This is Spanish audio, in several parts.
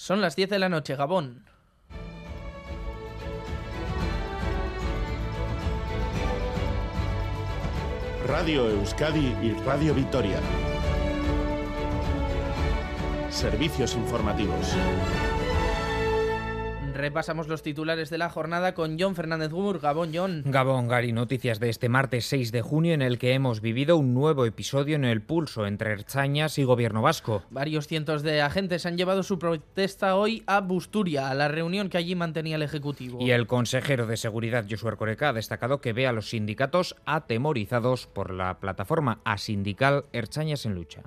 Son las 10 de la noche, Gabón. Radio Euskadi y Radio Vitoria. Servicios informativos. Repasamos los titulares de la jornada con John Fernández Gumur. Gabón, John. Gabón, Gary, noticias de este martes 6 de junio en el que hemos vivido un nuevo episodio en el pulso entre Erchañas y Gobierno Vasco. Varios cientos de agentes han llevado su protesta hoy a Busturia, a la reunión que allí mantenía el Ejecutivo. Y el consejero de Seguridad, Josué Ercoreca, ha destacado que ve a los sindicatos atemorizados por la plataforma asindical Erchañas en Lucha.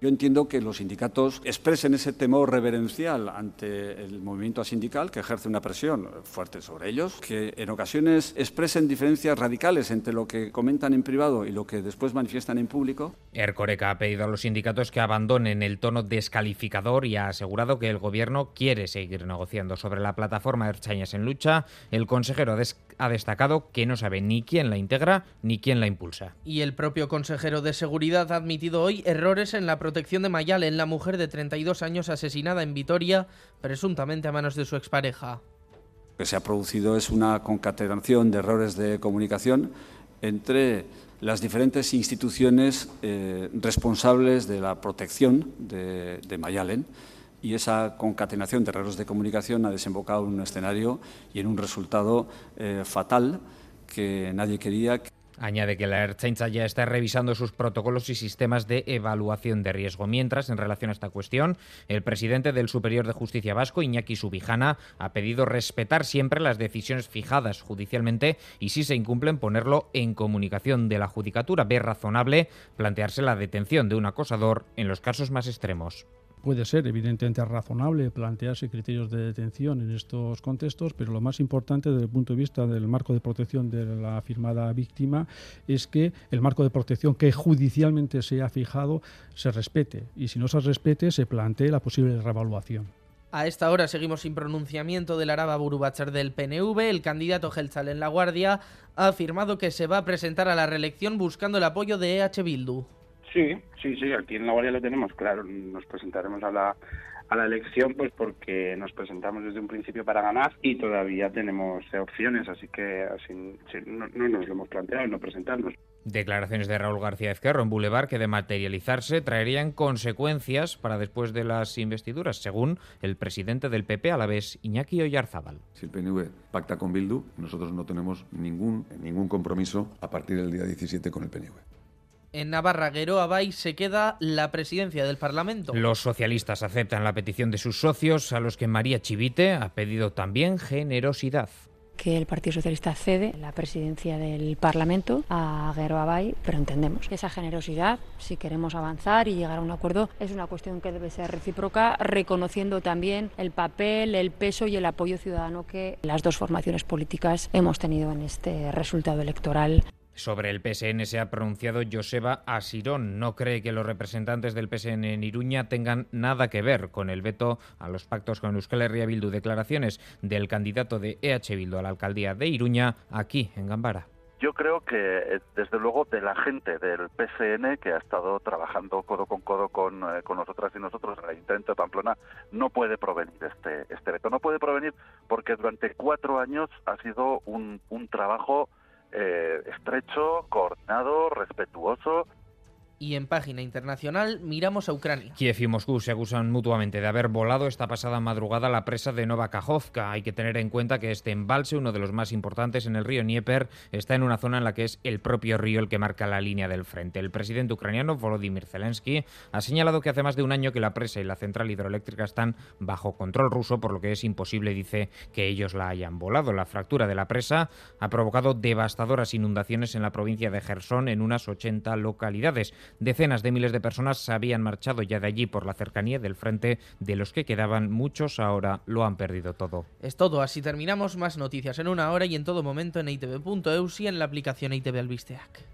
Yo entiendo que los sindicatos expresen ese temor reverencial ante el movimiento sindical que ejerce una presión fuerte sobre ellos, que en ocasiones expresen diferencias radicales entre lo que comentan en privado y lo que después manifiestan en público. Ercoreca ha pedido a los sindicatos que abandonen el tono descalificador y ha asegurado que el gobierno quiere seguir negociando sobre la plataforma Erchañas en lucha. El consejero ha destacado que no sabe ni quién la integra ni quién la impulsa. Y el propio consejero de Seguridad ha admitido hoy errores en la protección de Mayalen, la mujer de 32 años asesinada en Vitoria, presuntamente a manos de su expareja. Lo que se ha producido es una concatenación de errores de comunicación entre las diferentes instituciones eh, responsables de la protección de, Mayalen y esa concatenación de errores de comunicación ha desembocado en un escenario y en un resultado eh, fatal que nadie quería. Añade que la Ertzaintza ya está revisando sus protocolos y sistemas de evaluación de riesgo. Mientras, en relación a esta cuestión, el presidente del Superior de Justicia Vasco, Iñaki Subijana, ha pedido respetar siempre las decisiones fijadas judicialmente y, si se incumplen, ponerlo en comunicación de la Judicatura. Ve razonable plantearse la detención de un acosador en los casos más extremos. Puede ser evidentemente razonable plantearse criterios de detención en estos contextos, pero lo más importante desde el punto de vista del marco de protección de la firmada víctima es que el marco de protección que judicialmente se ha fijado se respete y si no se respete se plantee la posible revaluación. A esta hora seguimos sin pronunciamiento del Araba Burubachar del PNV. El candidato Gelzal en la Guardia ha afirmado que se va a presentar a la reelección buscando el apoyo de EH Bildu. Sí, sí, sí, aquí en la Guardia lo tenemos claro. Nos presentaremos a la, a la elección pues porque nos presentamos desde un principio para ganar y todavía tenemos opciones, así que así no, no nos lo hemos planteado no presentarnos. Declaraciones de Raúl García Ezquerro en Boulevard que de materializarse traerían consecuencias para después de las investiduras, según el presidente del PP a la vez, Iñaki Oyarzábal. Si el PNV pacta con Bildu, nosotros no tenemos ningún, ningún compromiso a partir del día 17 con el PNV. En Navarra, Gueroa Bay se queda la presidencia del Parlamento. Los socialistas aceptan la petición de sus socios, a los que María Chivite ha pedido también generosidad que el Partido Socialista cede la presidencia del Parlamento a Guero Abay, pero entendemos que esa generosidad, si queremos avanzar y llegar a un acuerdo, es una cuestión que debe ser recíproca, reconociendo también el papel, el peso y el apoyo ciudadano que las dos formaciones políticas hemos tenido en este resultado electoral. Sobre el PSN se ha pronunciado Joseba Asirón. No cree que los representantes del PSN en Iruña tengan nada que ver con el veto a los pactos con Euskal Herria Bildu. Declaraciones del candidato de EH Bildu a la alcaldía de Iruña aquí en Gambara. Yo creo que, eh, desde luego, de la gente del PSN que ha estado trabajando codo con codo con, eh, con nosotras y nosotros en el Ayuntamiento de Pamplona, no puede provenir este, este veto. No puede provenir porque durante cuatro años ha sido un, un trabajo eh, estrecho, coordinado, respetuoso y en página internacional miramos a Ucrania. Kiev y Moscú se acusan mutuamente de haber volado esta pasada madrugada la presa de Nova Kajovka. Hay que tener en cuenta que este embalse, uno de los más importantes en el río Dnieper, está en una zona en la que es el propio río el que marca la línea del frente. El presidente ucraniano Volodymyr Zelensky ha señalado que hace más de un año que la presa y la central hidroeléctrica están bajo control ruso, por lo que es imposible, dice, que ellos la hayan volado. La fractura de la presa ha provocado devastadoras inundaciones en la provincia de Gerson en unas 80 localidades. Decenas de miles de personas se habían marchado ya de allí por la cercanía del frente, de los que quedaban muchos ahora lo han perdido todo. Es todo, así terminamos. Más noticias en una hora y en todo momento en itv.eus y en la aplicación ITV Albisteac.